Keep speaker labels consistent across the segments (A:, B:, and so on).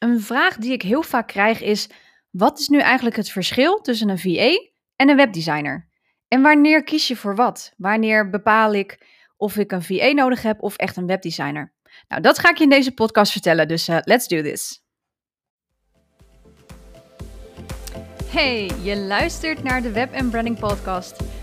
A: Een vraag die ik heel vaak krijg is: wat is nu eigenlijk het verschil tussen een VA en een webdesigner? En wanneer kies je voor wat? Wanneer bepaal ik of ik een VA nodig heb of echt een webdesigner? Nou, dat ga ik je in deze podcast vertellen, dus uh, let's do this. Hey, je luistert naar de Web Branding Podcast.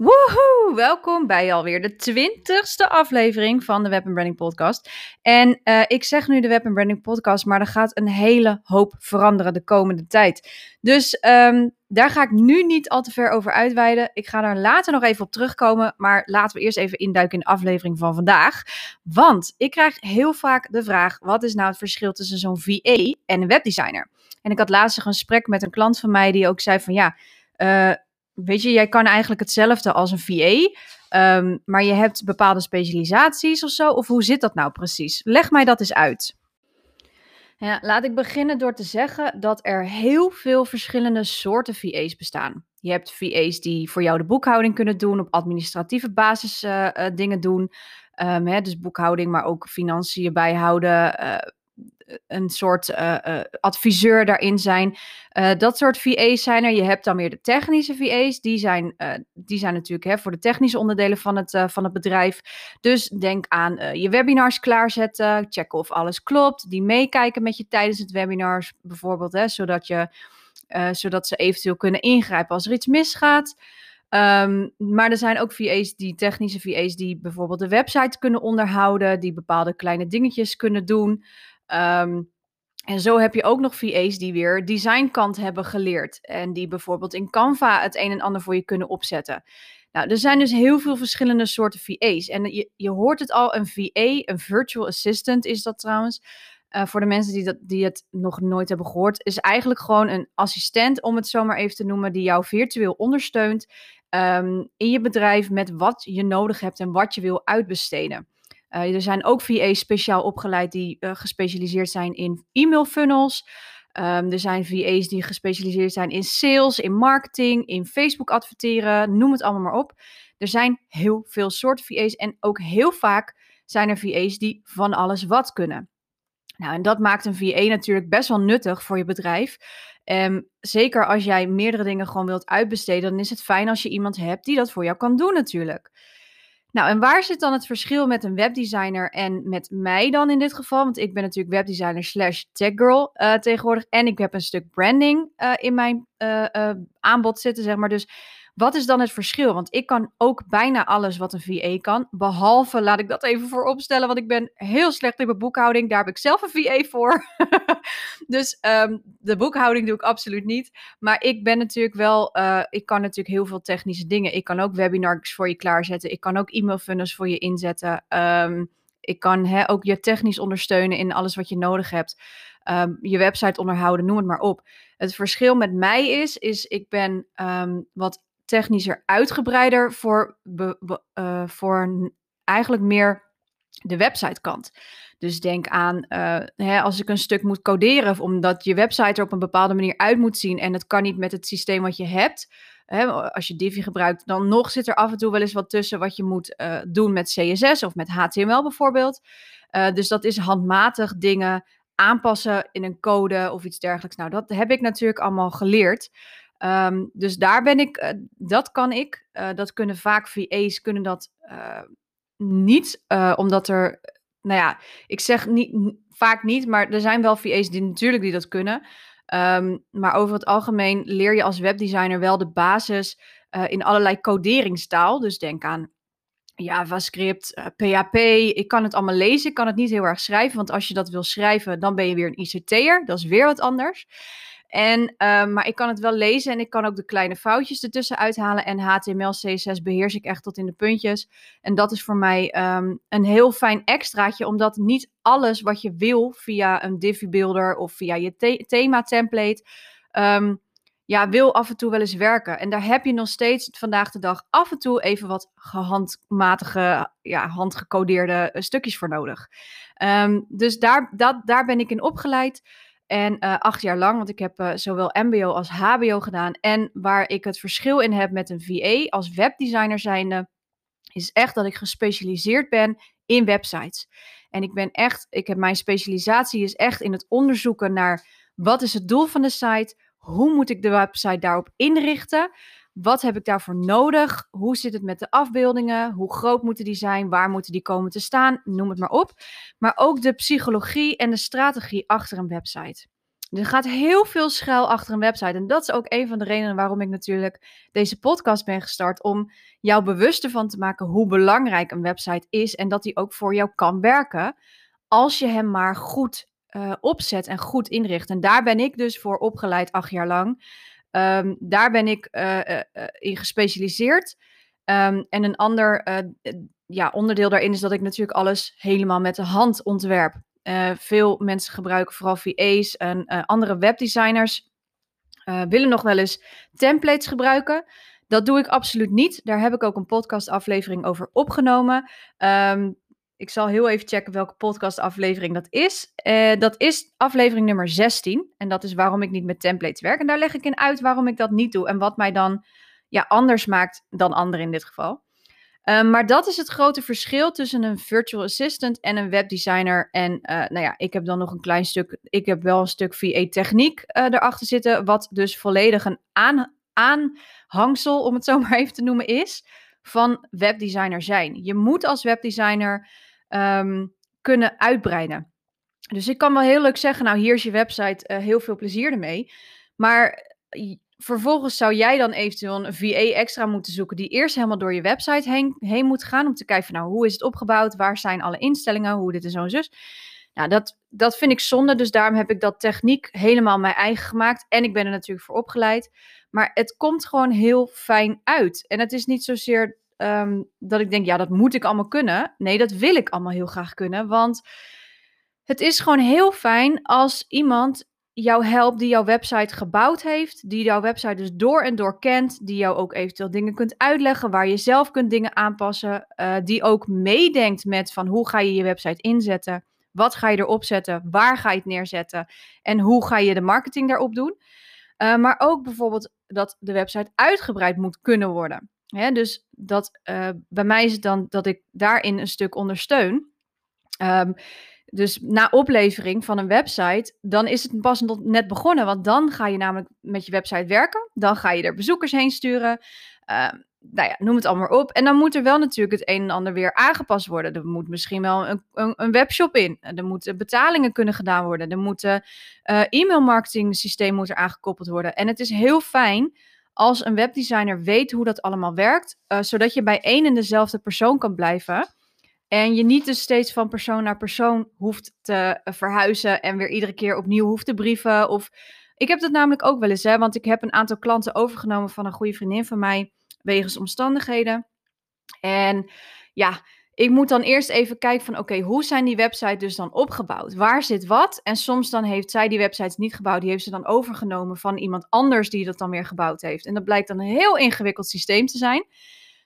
A: Woehoe! Welkom bij alweer de twintigste aflevering van de Web Branding Podcast. En uh, ik zeg nu de Web Branding Podcast, maar er gaat een hele hoop veranderen de komende tijd. Dus um, daar ga ik nu niet al te ver over uitweiden. Ik ga daar later nog even op terugkomen, maar laten we eerst even induiken in de aflevering van vandaag. Want ik krijg heel vaak de vraag: wat is nou het verschil tussen zo'n VA en een webdesigner? En ik had laatst een gesprek met een klant van mij die ook zei van ja. Uh, weet je, jij kan eigenlijk hetzelfde als een VA, ehm, maar je hebt bepaalde specialisaties of zo. Of hoe zit dat nou precies? Leg mij dat eens uit. Ja, laat ik beginnen door te zeggen dat er heel veel verschillende soorten VA's bestaan. Je hebt VA's die voor jou de boekhouding kunnen doen, op administratieve basis uh, uh, dingen doen. Um, hè, dus boekhouding, maar ook financiën bijhouden, uh, een soort uh, uh, adviseur daarin zijn. Uh, dat soort VA's zijn er. Je hebt dan weer de technische VA's. Die zijn, die zijn natuurlijk hè, voor de technische onderdelen van het, van het bedrijf. Dus denk aan je webinars klaarzetten. Checken of alles klopt. Die meekijken met je tijdens het webinars bijvoorbeeld. Hè, zodat, je, zodat ze eventueel kunnen ingrijpen als er iets misgaat. Um, maar er zijn ook VA's, die technische VA's, die bijvoorbeeld de website kunnen onderhouden, die bepaalde kleine dingetjes kunnen doen. Um, en zo heb je ook nog VA's die weer designkant hebben geleerd. En die bijvoorbeeld in Canva het een en ander voor je kunnen opzetten. Nou, er zijn dus heel veel verschillende soorten VA's. En je, je hoort het al, een VA, een virtual assistant is dat trouwens. Uh, voor de mensen die, dat, die het nog nooit hebben gehoord, is eigenlijk gewoon een assistent, om het zo maar even te noemen, die jou virtueel ondersteunt um, in je bedrijf met wat je nodig hebt en wat je wil uitbesteden. Uh, er zijn ook VA's speciaal opgeleid die uh, gespecialiseerd zijn in e-mail funnels. Um, er zijn VA's die gespecialiseerd zijn in sales, in marketing, in Facebook adverteren, noem het allemaal maar op. Er zijn heel veel soorten VA's en ook heel vaak zijn er VA's die van alles wat kunnen. Nou, en dat maakt een VA natuurlijk best wel nuttig voor je bedrijf. Um, zeker als jij meerdere dingen gewoon wilt uitbesteden, dan is het fijn als je iemand hebt die dat voor jou kan doen natuurlijk. Nou, en waar zit dan het verschil met een webdesigner en met mij dan in dit geval? Want ik ben natuurlijk webdesigner slash techgirl uh, tegenwoordig. En ik heb een stuk branding uh, in mijn uh, aanbod zitten, zeg maar. Dus wat is dan het verschil? Want ik kan ook bijna alles wat een VA kan. Behalve, laat ik dat even voor opstellen, want ik ben heel slecht in mijn boekhouding. Daar heb ik zelf een VA voor. dus um, de boekhouding doe ik absoluut niet. Maar ik ben natuurlijk wel, uh, ik kan natuurlijk heel veel technische dingen. Ik kan ook webinars voor je klaarzetten. Ik kan ook e-mail funnels voor je inzetten. Um, ik kan ook je technisch ondersteunen in alles wat je nodig hebt. Um, je website onderhouden, noem het maar op. Het verschil met mij is, is ik ben wat technischer uitgebreider voor, be, uh, voor eigenlijk meer de website kant. Dus denk aan uh, hè, als ik een stuk moet coderen, omdat je website er op een bepaalde manier uit moet zien en het kan niet met het systeem wat je hebt. Hè, als je Divi gebruikt, dan nog zit er af en toe wel eens wat tussen wat je moet uh, doen met CSS of met HTML bijvoorbeeld. Dus dat is handmatig dingen aanpassen in een code of iets dergelijks. Nou, dat heb ik natuurlijk allemaal geleerd. Um, dus daar ben ik, uh, dat kan ik. Uh, dat kunnen vaak VA's kunnen dat uh, niet, omdat er, nou ja, ik zeg niet, vaak niet, maar er zijn wel VA's die natuurlijk die dat kunnen. Um, maar over het algemeen leer je als webdesigner wel de basis in allerlei coderingstaal. Dus denk aan JavaScript, PHP. Ik kan het allemaal lezen, ik kan het niet heel erg schrijven, want als je dat wil schrijven, dan ben je weer een ICT'er. Dat is weer wat anders. En, uh, maar ik kan het wel lezen en ik kan ook de kleine foutjes ertussen uithalen. En HTML, CSS beheers ik echt tot in de puntjes. En dat is voor mij um, een heel fijn extraatje, omdat niet alles wat je wil via een Divi Builder of via je the thema template, um, ja, wil af en toe wel eens werken. En daar heb je nog steeds vandaag de dag af en toe even wat gehandmatige, ja, handgecodeerde stukjes voor nodig. Ehm, dus daar, dat, daar ben ik in opgeleid. En uh, acht jaar lang, want ik heb uh, zowel MBO als HBO gedaan. En waar ik het verschil in heb met een VA als webdesigner zijnde, is echt dat ik gespecialiseerd ben in websites. En ik ben echt, ik heb mijn specialisatie is echt in het onderzoeken naar wat is het doel van de site, hoe moet ik de website daarop inrichten, wat heb ik daarvoor nodig, hoe zit het met de afbeeldingen, hoe groot moeten die zijn, waar moeten die komen te staan, noem het maar op. Maar ook de psychologie en de strategie achter een website. Er gaat heel veel schuil achter een website. En dat is ook een van de redenen waarom ik natuurlijk deze podcast ben gestart. Om jou bewust ervan te maken hoe belangrijk een website is. En dat die ook voor jou kan werken. Als je hem maar goed uh, opzet en goed inricht. En daar ben ik dus voor opgeleid acht jaar lang. Um, daar ben ik uh, uh, in gespecialiseerd. Um, en een ander ja, onderdeel daarin is dat ik natuurlijk alles helemaal met de hand ontwerp. Veel mensen gebruiken vooral VA's en andere webdesigners willen nog wel eens templates gebruiken. Dat doe ik absoluut niet. Daar heb ik ook een podcastaflevering over opgenomen. Um, ik zal heel even checken welke podcastaflevering dat is. dat is aflevering nummer 16. En dat is waarom ik niet met templates werk. En daar leg ik in uit waarom ik dat niet doe. En wat mij dan ja, anders maakt dan anderen in dit geval. Um, maar dat is het grote verschil tussen een virtual assistant en een webdesigner. En uh, nou ja, ik heb dan nog een klein stuk, ik heb wel een stuk VA-techniek eh, erachter zitten, wat dus volledig een aan, aanhangsel, om het zo maar even te noemen, is van webdesigner zijn. Je moet als webdesigner um, kunnen uitbreiden. Dus ik kan wel heel leuk zeggen, nou hier is je website, uh, heel veel plezier ermee. Maar vervolgens zou jij dan eventueel een VA extra moeten zoeken die eerst helemaal door je website heen, heen moet gaan om te kijken van nou hoe is het opgebouwd, waar zijn alle instellingen, hoe dit en zo en zus. Nou, dat, dat vind ik zonde, dus daarom heb ik dat techniek helemaal mijn eigen gemaakt en ik ben er natuurlijk voor opgeleid. Maar het komt gewoon heel fijn uit. En het is niet zozeer um, dat ik denk, ja, dat moet ik allemaal kunnen. Nee, dat wil ik allemaal heel graag kunnen, want het is gewoon heel fijn als iemand jou helpt, die jouw website gebouwd heeft, die jouw website dus door en door kent, die jou ook eventueel dingen kunt uitleggen, waar je zelf kunt dingen aanpassen, uh, die ook meedenkt met van hoe ga je je website inzetten, wat ga je erop zetten, waar ga je het neerzetten en hoe ga je de marketing daarop doen. Uh, maar ook bijvoorbeeld dat de website uitgebreid moet kunnen worden. Dus dat, uh, bij mij is het dan dat ik daarin een stuk ondersteun. Um, dus na oplevering van een website, dan is het pas net begonnen. Want dan ga je namelijk met je website werken. Dan ga je er bezoekers heen sturen. Uh, nou ja, noem het allemaal op. En dan moet er wel natuurlijk het een en ander weer aangepast worden. Er moet misschien wel een, een, een webshop in. Er moeten betalingen kunnen gedaan worden. Er moet uh, e-mail marketing systeem moet er aangekoppeld worden. En het is heel fijn als een webdesigner weet hoe dat allemaal werkt. Uh, zodat je bij één en dezelfde persoon kan blijven. En je niet dus steeds van persoon naar persoon hoeft te eh, verhuizen en weer iedere keer opnieuw hoeft te brieven. Of ik heb dat namelijk ook wel eens, hè, want ik heb een aantal klanten overgenomen van een goede vriendin van mij wegens omstandigheden. En ja, ik moet dan eerst even kijken van oké, hoe zijn die websites dus dan opgebouwd? Waar zit wat? En soms dan heeft zij die websites niet gebouwd, die heeft ze dan overgenomen van iemand anders die dat dan weer gebouwd heeft. En dat blijkt dan een heel ingewikkeld systeem te zijn.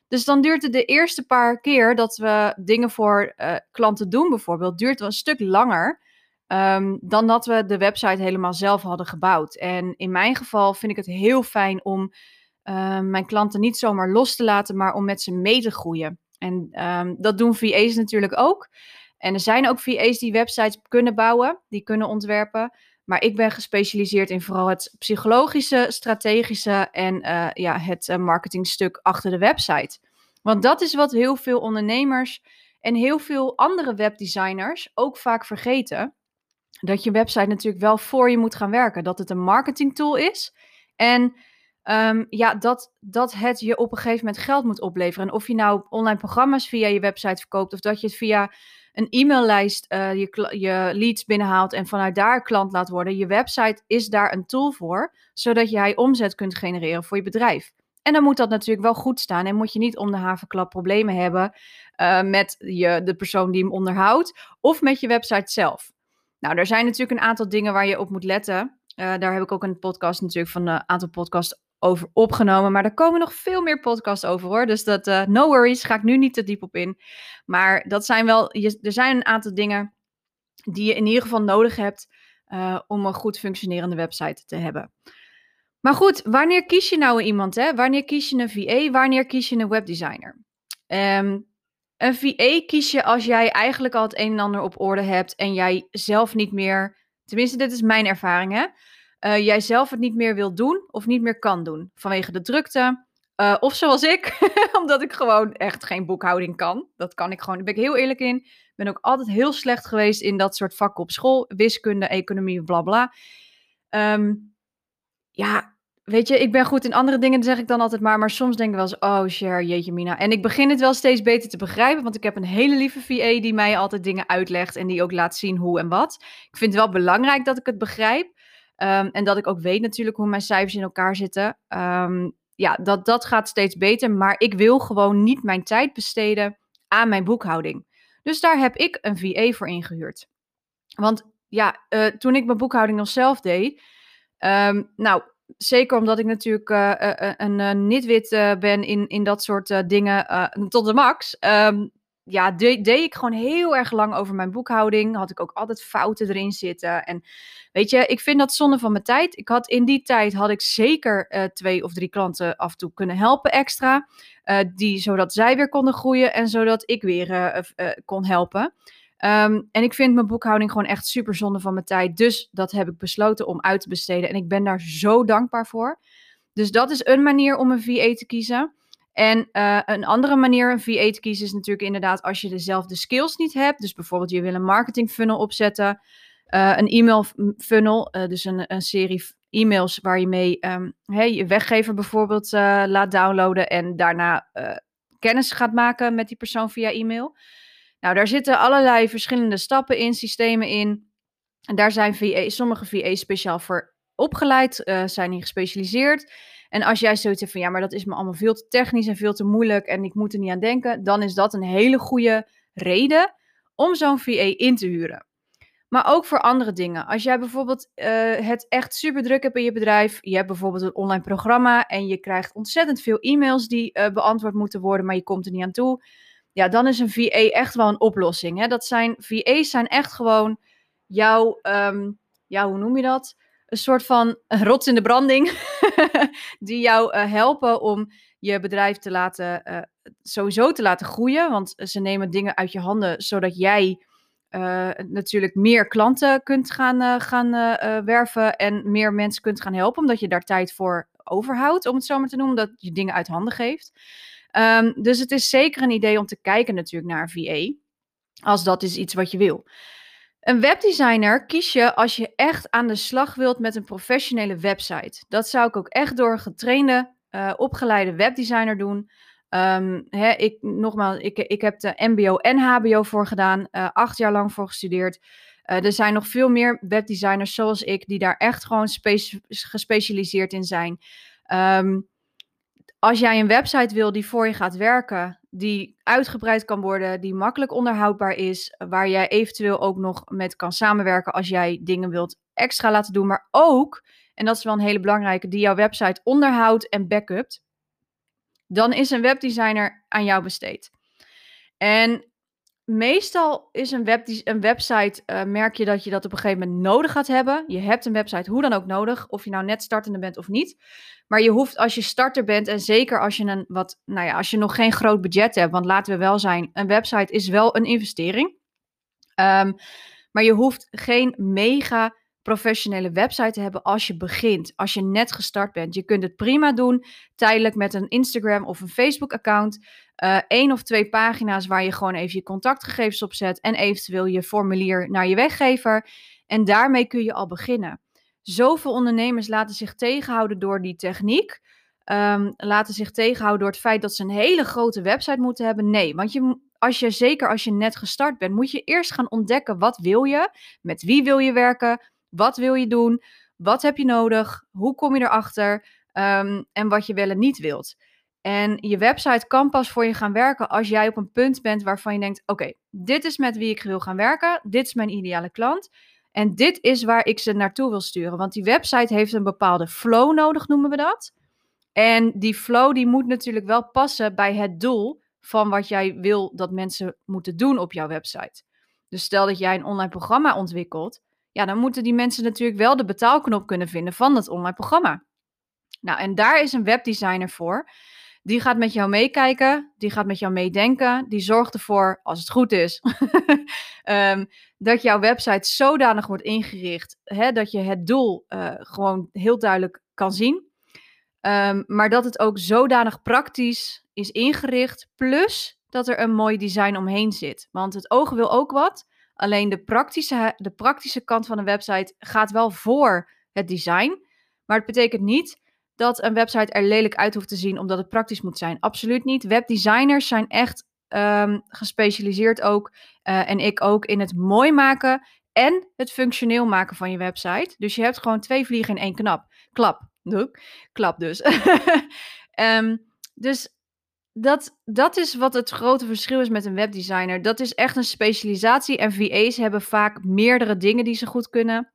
A: Dus dan duurt het de eerste paar keer dat we dingen voor uh, klanten doen, bijvoorbeeld, duurt wel een stuk langer um, dan dat we de website helemaal zelf hadden gebouwd. En in mijn geval vind ik het heel fijn om uh, mijn klanten niet zomaar los te laten, maar om met ze mee te groeien. En um, dat doen VA's natuurlijk ook. En er zijn ook VA's die websites kunnen bouwen, die kunnen ontwerpen. Maar ik ben gespecialiseerd in vooral het psychologische, strategische en uh, ja, het uh, marketingstuk achter de website. Want dat is wat heel veel ondernemers en heel veel andere webdesigners ook vaak vergeten. Dat je website natuurlijk wel voor je moet gaan werken. Dat het een marketingtool is. En um, ja, dat, dat het je op een gegeven moment geld moet opleveren. En of je nou online programma's via je website verkoopt of dat je het via een e-maillijst uh, je, je leads binnenhaalt en vanuit daar klant laat worden. Je website is daar een tool voor, zodat jij omzet kunt genereren voor je bedrijf. En dan moet dat natuurlijk wel goed staan en moet je niet om de havenklap problemen hebben uh, met je, de persoon die hem onderhoudt of met je website zelf. Nou, er zijn natuurlijk een aantal dingen waar je op moet letten. daar heb ik ook een podcast natuurlijk van een aantal podcasts over opgenomen. Maar er komen nog veel meer podcasts over hoor. Dus dat, no worries, ga ik nu niet te diep op in. Maar dat zijn wel, je, er zijn een aantal dingen die je in ieder geval nodig hebt om een goed functionerende website te hebben. Maar goed, wanneer kies je nou iemand? Hè? Wanneer kies je een VA? Wanneer kies je een webdesigner? Um, een VA kies je als jij eigenlijk al het een en ander op orde hebt en jij zelf niet meer, tenminste dit is mijn ervaring hè, uh, jij zelf het niet meer wil doen of niet meer kan doen vanwege de drukte. Uh, of zoals ik, omdat ik gewoon echt geen boekhouding kan. Dat kan ik gewoon, daar ben ik heel eerlijk in. Ik ben ook altijd heel slecht geweest in dat soort vakken op school. Wiskunde, economie, bla bla. Um, ja, weet je, ik ben goed in andere dingen, zeg ik dan altijd maar. Maar soms denk ik wel eens, oh Cher, jeetje mina. En ik begin het wel steeds beter te begrijpen. Want ik heb een hele lieve VA die mij altijd dingen uitlegt. En die ook laat zien hoe en wat. Ik vind het wel belangrijk dat ik het begrijp. Um, en dat ik ook weet natuurlijk hoe mijn cijfers in elkaar zitten. Um, ja, dat, dat gaat steeds beter. Maar ik wil gewoon niet mijn tijd besteden aan mijn boekhouding. Dus daar heb ik een VA voor ingehuurd. Want ja, uh, toen ik mijn boekhouding nog zelf deed. Um, nou, zeker omdat ik natuurlijk uh, een uh, nitwit ben in, in dat soort dingen tot de max. Ja, deed ik gewoon heel erg lang over mijn boekhouding. Had ik ook altijd fouten erin zitten. En weet je, ik vind dat zonde van mijn tijd. Ik had in die tijd had ik zeker twee of drie klanten af en toe kunnen helpen extra. die, zodat zij weer konden groeien en zodat ik weer kon helpen. Ehm, en ik vind mijn boekhouding gewoon echt super zonde van mijn tijd. Dus dat heb ik besloten om uit te besteden. En ik ben daar zo dankbaar voor. Dus dat is een manier om een VA te kiezen. En uh, een andere manier een VA te kiezen is natuurlijk inderdaad als je dezelfde skills niet hebt. Dus bijvoorbeeld je wil een marketing funnel opzetten. Uh, een e-mail funnel, uh, dus een, een serie e-mails waar je mee hey, je weggever bijvoorbeeld laat downloaden. En daarna kennis gaat maken met die persoon via e-mail. Nou, daar zitten allerlei verschillende stappen in, systemen in. En daar zijn sommige VA's speciaal voor opgeleid, zijn in gespecialiseerd. En als jij zoiets hebt van ja, maar dat is me allemaal veel te technisch en veel te moeilijk en ik moet er niet aan denken, dan is dat een hele goede reden om zo'n VA in te huren. Maar ook voor andere dingen. Als jij bijvoorbeeld uh, het echt super druk hebt in je bedrijf. Je hebt bijvoorbeeld een online programma en je krijgt ontzettend veel e-mails die uh, beantwoord moeten worden, maar je komt er niet aan toe ja, dan is een VA echt wel een oplossing. Hè? Dat zijn, VA's zijn echt gewoon jouw, um, ja, hoe noem je dat? Een soort van rots in de branding, die jou uh, helpen om je bedrijf te laten, uh, sowieso te laten groeien. Want ze nemen dingen uit je handen, zodat jij natuurlijk meer klanten kunt gaan, gaan werven en meer mensen kunt gaan helpen, omdat je daar tijd voor overhoudt, om het zo maar te noemen, dat je dingen uit handen geeft. Um, dus het is zeker een idee om te kijken natuurlijk naar VA, als dat is iets wat je wil. Een webdesigner kies je als je echt aan de slag wilt met een professionele website. Dat zou ik ook echt door een getrainde, uh, opgeleide webdesigner doen. Hè, ik, nogmaals, ik, ik heb de MBO en HBO voor gedaan, uh, acht jaar lang voor gestudeerd. Uh, er zijn nog veel meer webdesigners zoals ik, die daar echt gewoon gespecialiseerd in zijn. Um, als jij een website wil die voor je gaat werken, die uitgebreid kan worden, die makkelijk onderhoudbaar is, waar jij eventueel ook nog met kan samenwerken als jij dingen wilt extra laten doen, maar ook, en dat is wel een hele belangrijke, die jouw website onderhoudt en backupt, dan is een webdesigner aan jou besteed. En meestal is een, web, een website, uh, merk je dat je dat op een gegeven moment nodig gaat hebben. Je hebt een website hoe dan ook nodig, of je nou net startende bent of niet. Maar je hoeft als je starter bent en zeker als je een wat, nou ja, als je nog geen groot budget hebt, want laten we wel zijn, een website is wel een investering. Um, maar je hoeft geen mega professionele website te hebben als je begint, als je net gestart bent. Je kunt het prima doen tijdelijk met een Instagram of een Facebook account. Uh, één of twee pagina's waar je gewoon even je contactgegevens op zet en eventueel je formulier naar je weggever. En daarmee kun je al beginnen. Zoveel ondernemers laten zich tegenhouden door die techniek. Um, laten zich tegenhouden door het feit dat ze een hele grote website moeten hebben. Nee, want je, als je, zeker als je net gestart bent, moet je eerst gaan ontdekken wat wil je, met wie wil je werken, wat wil je doen, wat heb je nodig, hoe kom je erachter um, en wat je wel en niet wilt. En je website kan pas voor je gaan werken als jij op een punt bent waarvan je denkt: oké, dit is met wie ik wil gaan werken, dit is mijn ideale klant. En dit is waar ik ze naartoe wil sturen. Want die website heeft een bepaalde flow nodig, noemen we dat. En die flow die moet natuurlijk wel passen bij het doel van wat jij wil dat mensen moeten doen op jouw website. Dus stel dat jij een online programma ontwikkelt, ja, dan moeten die mensen natuurlijk wel de betaalknop kunnen vinden van dat online programma. Nou, en daar is een webdesigner voor. Die gaat met jou meekijken, die gaat met jou meedenken, die zorgt ervoor, als het goed is, um, dat jouw website zodanig wordt ingericht hè, dat je het doel uh, gewoon heel duidelijk kan zien. Um, maar dat het ook zodanig praktisch is ingericht, plus dat er een mooi design omheen zit. Want het oog wil ook wat, alleen de praktische, de praktische kant van een website gaat wel voor het design. Maar het betekent niet dat een website er lelijk uit hoeft te zien omdat het praktisch moet zijn. Absoluut niet. Webdesigners zijn echt um, gespecialiseerd ook, uh, en ik ook, in het mooi maken en het functioneel maken van je website. Dus je hebt gewoon twee vliegen in één knap. Klap. Klap dus. um, dus dat, dat is wat het grote verschil is met een webdesigner. Dat is echt een specialisatie. En VA's hebben vaak meerdere dingen die ze goed kunnen.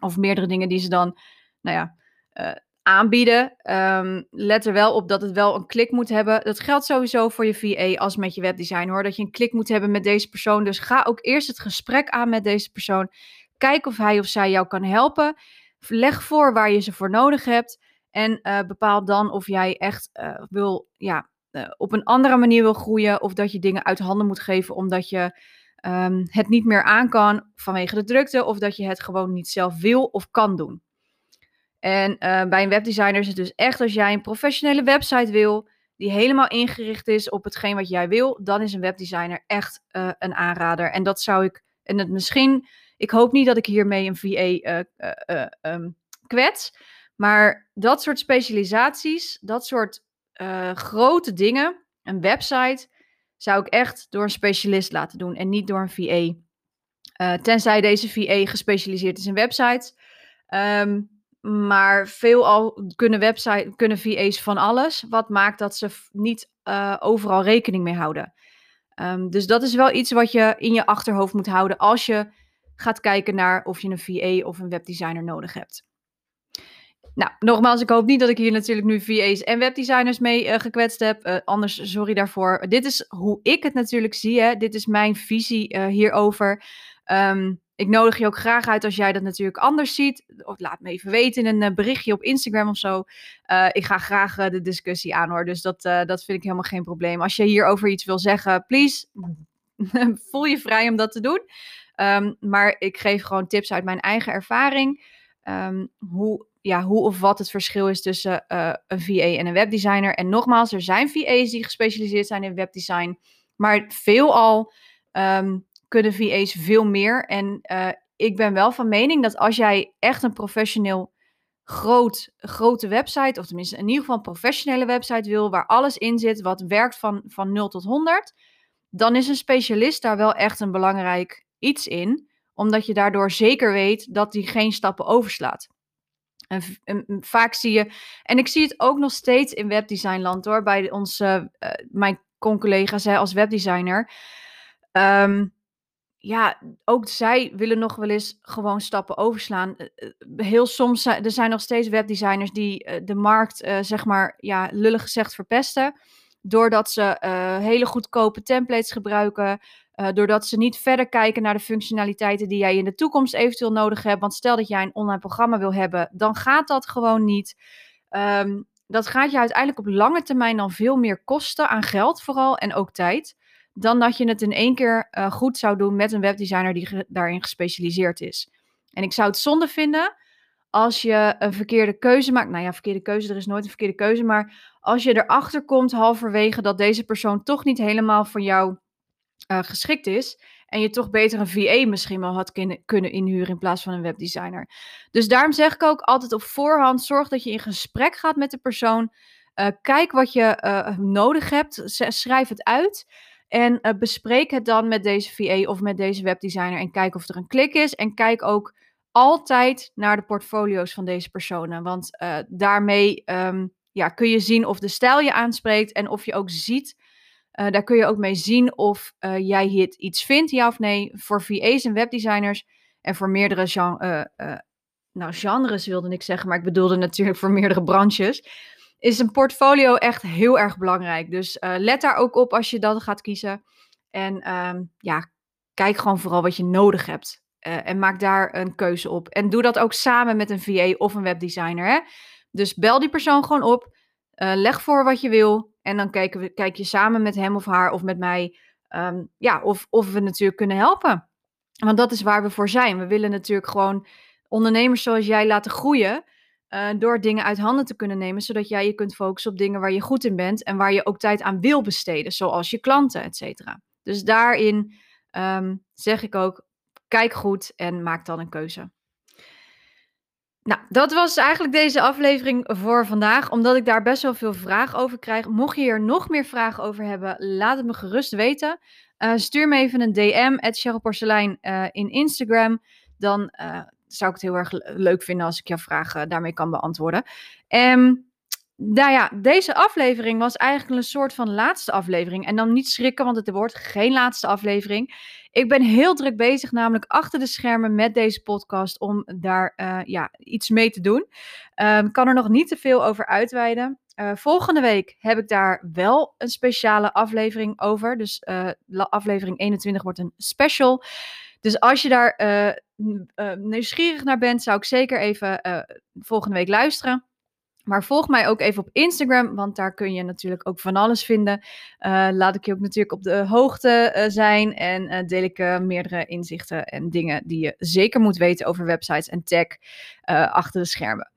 A: Of meerdere dingen die ze dan, nou ja, uh, aanbieden. Um, let er wel op dat het wel een klik moet hebben. Dat geldt sowieso voor je VA als met je webdesign hoor. Dat je een klik moet hebben met deze persoon. Dus ga ook eerst het gesprek aan met deze persoon. Kijk of hij of zij jou kan helpen. Leg voor waar je ze voor nodig hebt. En uh, bepaal dan of jij echt uh, wil, ja, uh, op een andere manier wil groeien. Of dat je dingen uit handen moet geven omdat je um, het niet meer aan kan vanwege de drukte. Of dat je het gewoon niet zelf wil of kan doen. En uh, bij een webdesigner is het dus echt als jij een professionele website wil, die helemaal ingericht is op hetgeen wat jij wil, dan is een webdesigner echt uh, een aanrader. En dat zou ik, en het misschien, ik hoop niet dat ik hiermee een VA um, kwets, maar dat soort specialisaties, dat soort grote dingen, een website, zou ik echt door een specialist laten doen en niet door een VA. tenzij deze VA gespecialiseerd is in websites. Um, maar veelal kunnen, website, kunnen VA's van alles, wat maakt dat ze niet uh, overal rekening mee houden. Um, dus dat is wel iets wat je in je achterhoofd moet houden als je gaat kijken naar of je een VA of een webdesigner nodig hebt. Nou, nogmaals, ik hoop niet dat ik hier natuurlijk nu VA's en webdesigners mee uh, gekwetst heb. Uh, anders, sorry daarvoor. Dit is hoe ik het natuurlijk zie. Hè. Dit is mijn visie hierover. Um, ik nodig je ook graag uit als jij dat natuurlijk anders ziet. Of laat me even weten in een eh, berichtje op Instagram of zo. Ik ga graag de discussie aan hoor. Dus dat, dat vind ik helemaal geen probleem. Als je hierover iets wil zeggen, please, voel je vrij om dat te doen. Um, maar ik geef gewoon tips uit mijn eigen ervaring. Um, hoe, ja, hoe of wat het verschil is tussen een VA en een webdesigner. En nogmaals, er zijn VA's die gespecialiseerd zijn in webdesign. Maar veelal um, kunnen VA's veel meer. En uh, ik ben wel van mening dat als jij echt een professioneel groot, grote website, of tenminste in ieder geval een professionele website wil, waar alles in zit wat werkt van, van 0 tot 100, dan is een specialist daar wel echt een belangrijk iets in, omdat je daardoor zeker weet dat die geen stappen overslaat. En, vaak zie je, en ik zie het ook nog steeds in webdesignland hoor, bij onze, uh, mijn con-collega's als webdesigner. Um, ja, ook zij willen nog wel eens gewoon stappen overslaan. Eh, eh, heel soms, er zijn nog steeds webdesigners die eh, de markt, zeg maar, ja, lullig gezegd verpesten. Doordat ze hele goedkope templates gebruiken. Doordat ze niet verder kijken naar de functionaliteiten die jij in de toekomst eventueel nodig hebt. Want stel dat jij een online programma wil hebben, dan gaat dat gewoon niet. Um, dat gaat je uiteindelijk op lange termijn dan veel meer kosten aan geld vooral en ook tijd dan dat je het in één keer uh, goed zou doen met een webdesigner die daarin gespecialiseerd is. En ik zou het zonde vinden als je een verkeerde keuze maakt. Nou ja, verkeerde keuze, er is nooit een verkeerde keuze. Maar als je erachter komt halverwege dat deze persoon toch niet helemaal voor jou uh, geschikt is. En je toch beter een VA misschien wel had kunnen inhuren in plaats van een webdesigner. Dus daarom zeg ik ook altijd op voorhand: zorg dat je in gesprek gaat met de persoon. Uh, kijk wat je uh, nodig hebt. Schrijf het uit. En bespreek het dan met deze VA of met deze webdesigner en kijk of er een klik is. En kijk ook altijd naar de portfolio's van deze personen. Want daarmee um, ja, kun je zien of de stijl je aanspreekt en of je ook ziet. Uh, daar kun je ook mee zien of jij hier iets vindt, ja of nee. Voor VA's en webdesigners en voor meerdere gen nou, genres wilde ik zeggen, maar ik bedoelde natuurlijk voor meerdere branches, is een portfolio echt heel erg belangrijk. Dus let daar ook op als je dat gaat kiezen. En ehm, ja, kijk gewoon vooral wat je nodig hebt. en maak daar een keuze op. En doe dat ook samen met een VA of een webdesigner. Hè? Dus bel die persoon gewoon op. leg voor wat je wil. En dan kijken we, kijk je samen met hem of haar of met mij. Ehm, ja, of, of we natuurlijk kunnen helpen. Want dat is waar we voor zijn. We willen natuurlijk gewoon ondernemers zoals jij laten groeien. Uh, door dingen uit handen te kunnen nemen, zodat jij je kunt focussen op dingen waar je goed in bent en waar je ook tijd aan wil besteden, zoals je klanten, et cetera. Dus daarin ehm, zeg ik ook, kijk goed en maak dan een keuze. Nou, dat was eigenlijk deze aflevering voor vandaag, omdat ik daar best wel veel vragen over krijg. Mocht je hier nog meer vragen over hebben, laat het me gerust weten. Uh, stuur me even een DM, at Porcelein uh, in Instagram. Dan uh, zou ik het heel erg leuk vinden als ik jouw vragen daarmee kan beantwoorden. Um, nou ja, deze aflevering was eigenlijk een soort van laatste aflevering. En dan niet schrikken, want het wordt geen laatste aflevering. Ik ben heel druk bezig, namelijk achter de schermen met deze podcast, om daar uh, ja, iets mee te doen. Um, kan er nog niet te veel over uitweiden. Uh, volgende week heb ik daar wel een speciale aflevering over. Dus uh, aflevering 21 wordt een special. Dus als je daar nieuwsgierig naar bent, zou ik zeker even volgende week luisteren. Maar volg mij ook even op Instagram, want daar kun je natuurlijk ook van alles vinden. Uh, laat ik je ook natuurlijk op de hoogte uh, zijn en uh, deel ik meerdere inzichten en dingen die je zeker moet weten over websites en tech achter de schermen.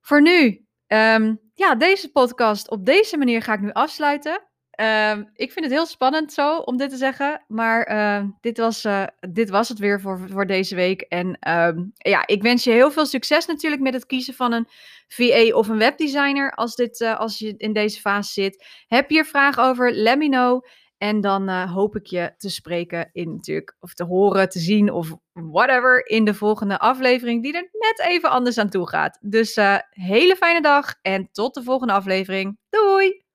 A: Voor nu, um, ja, deze podcast op deze manier ga ik nu afsluiten. Ehm, ik vind het heel spannend zo om dit te zeggen. Maar ehm, dit, was, uh, dit was het weer voor, voor deze week. En ehm, ja, ik wens je heel veel succes natuurlijk met het kiezen van een VA of een webdesigner. Als, dit, uh, als je in deze fase zit. Heb je er vragen over? Let me know. En dan uh, hoop ik je te spreken in natuurlijk, of te horen, te zien of whatever in de volgende aflevering die er net even anders aan toe gaat. Dus hele fijne dag en tot de volgende aflevering. Doei!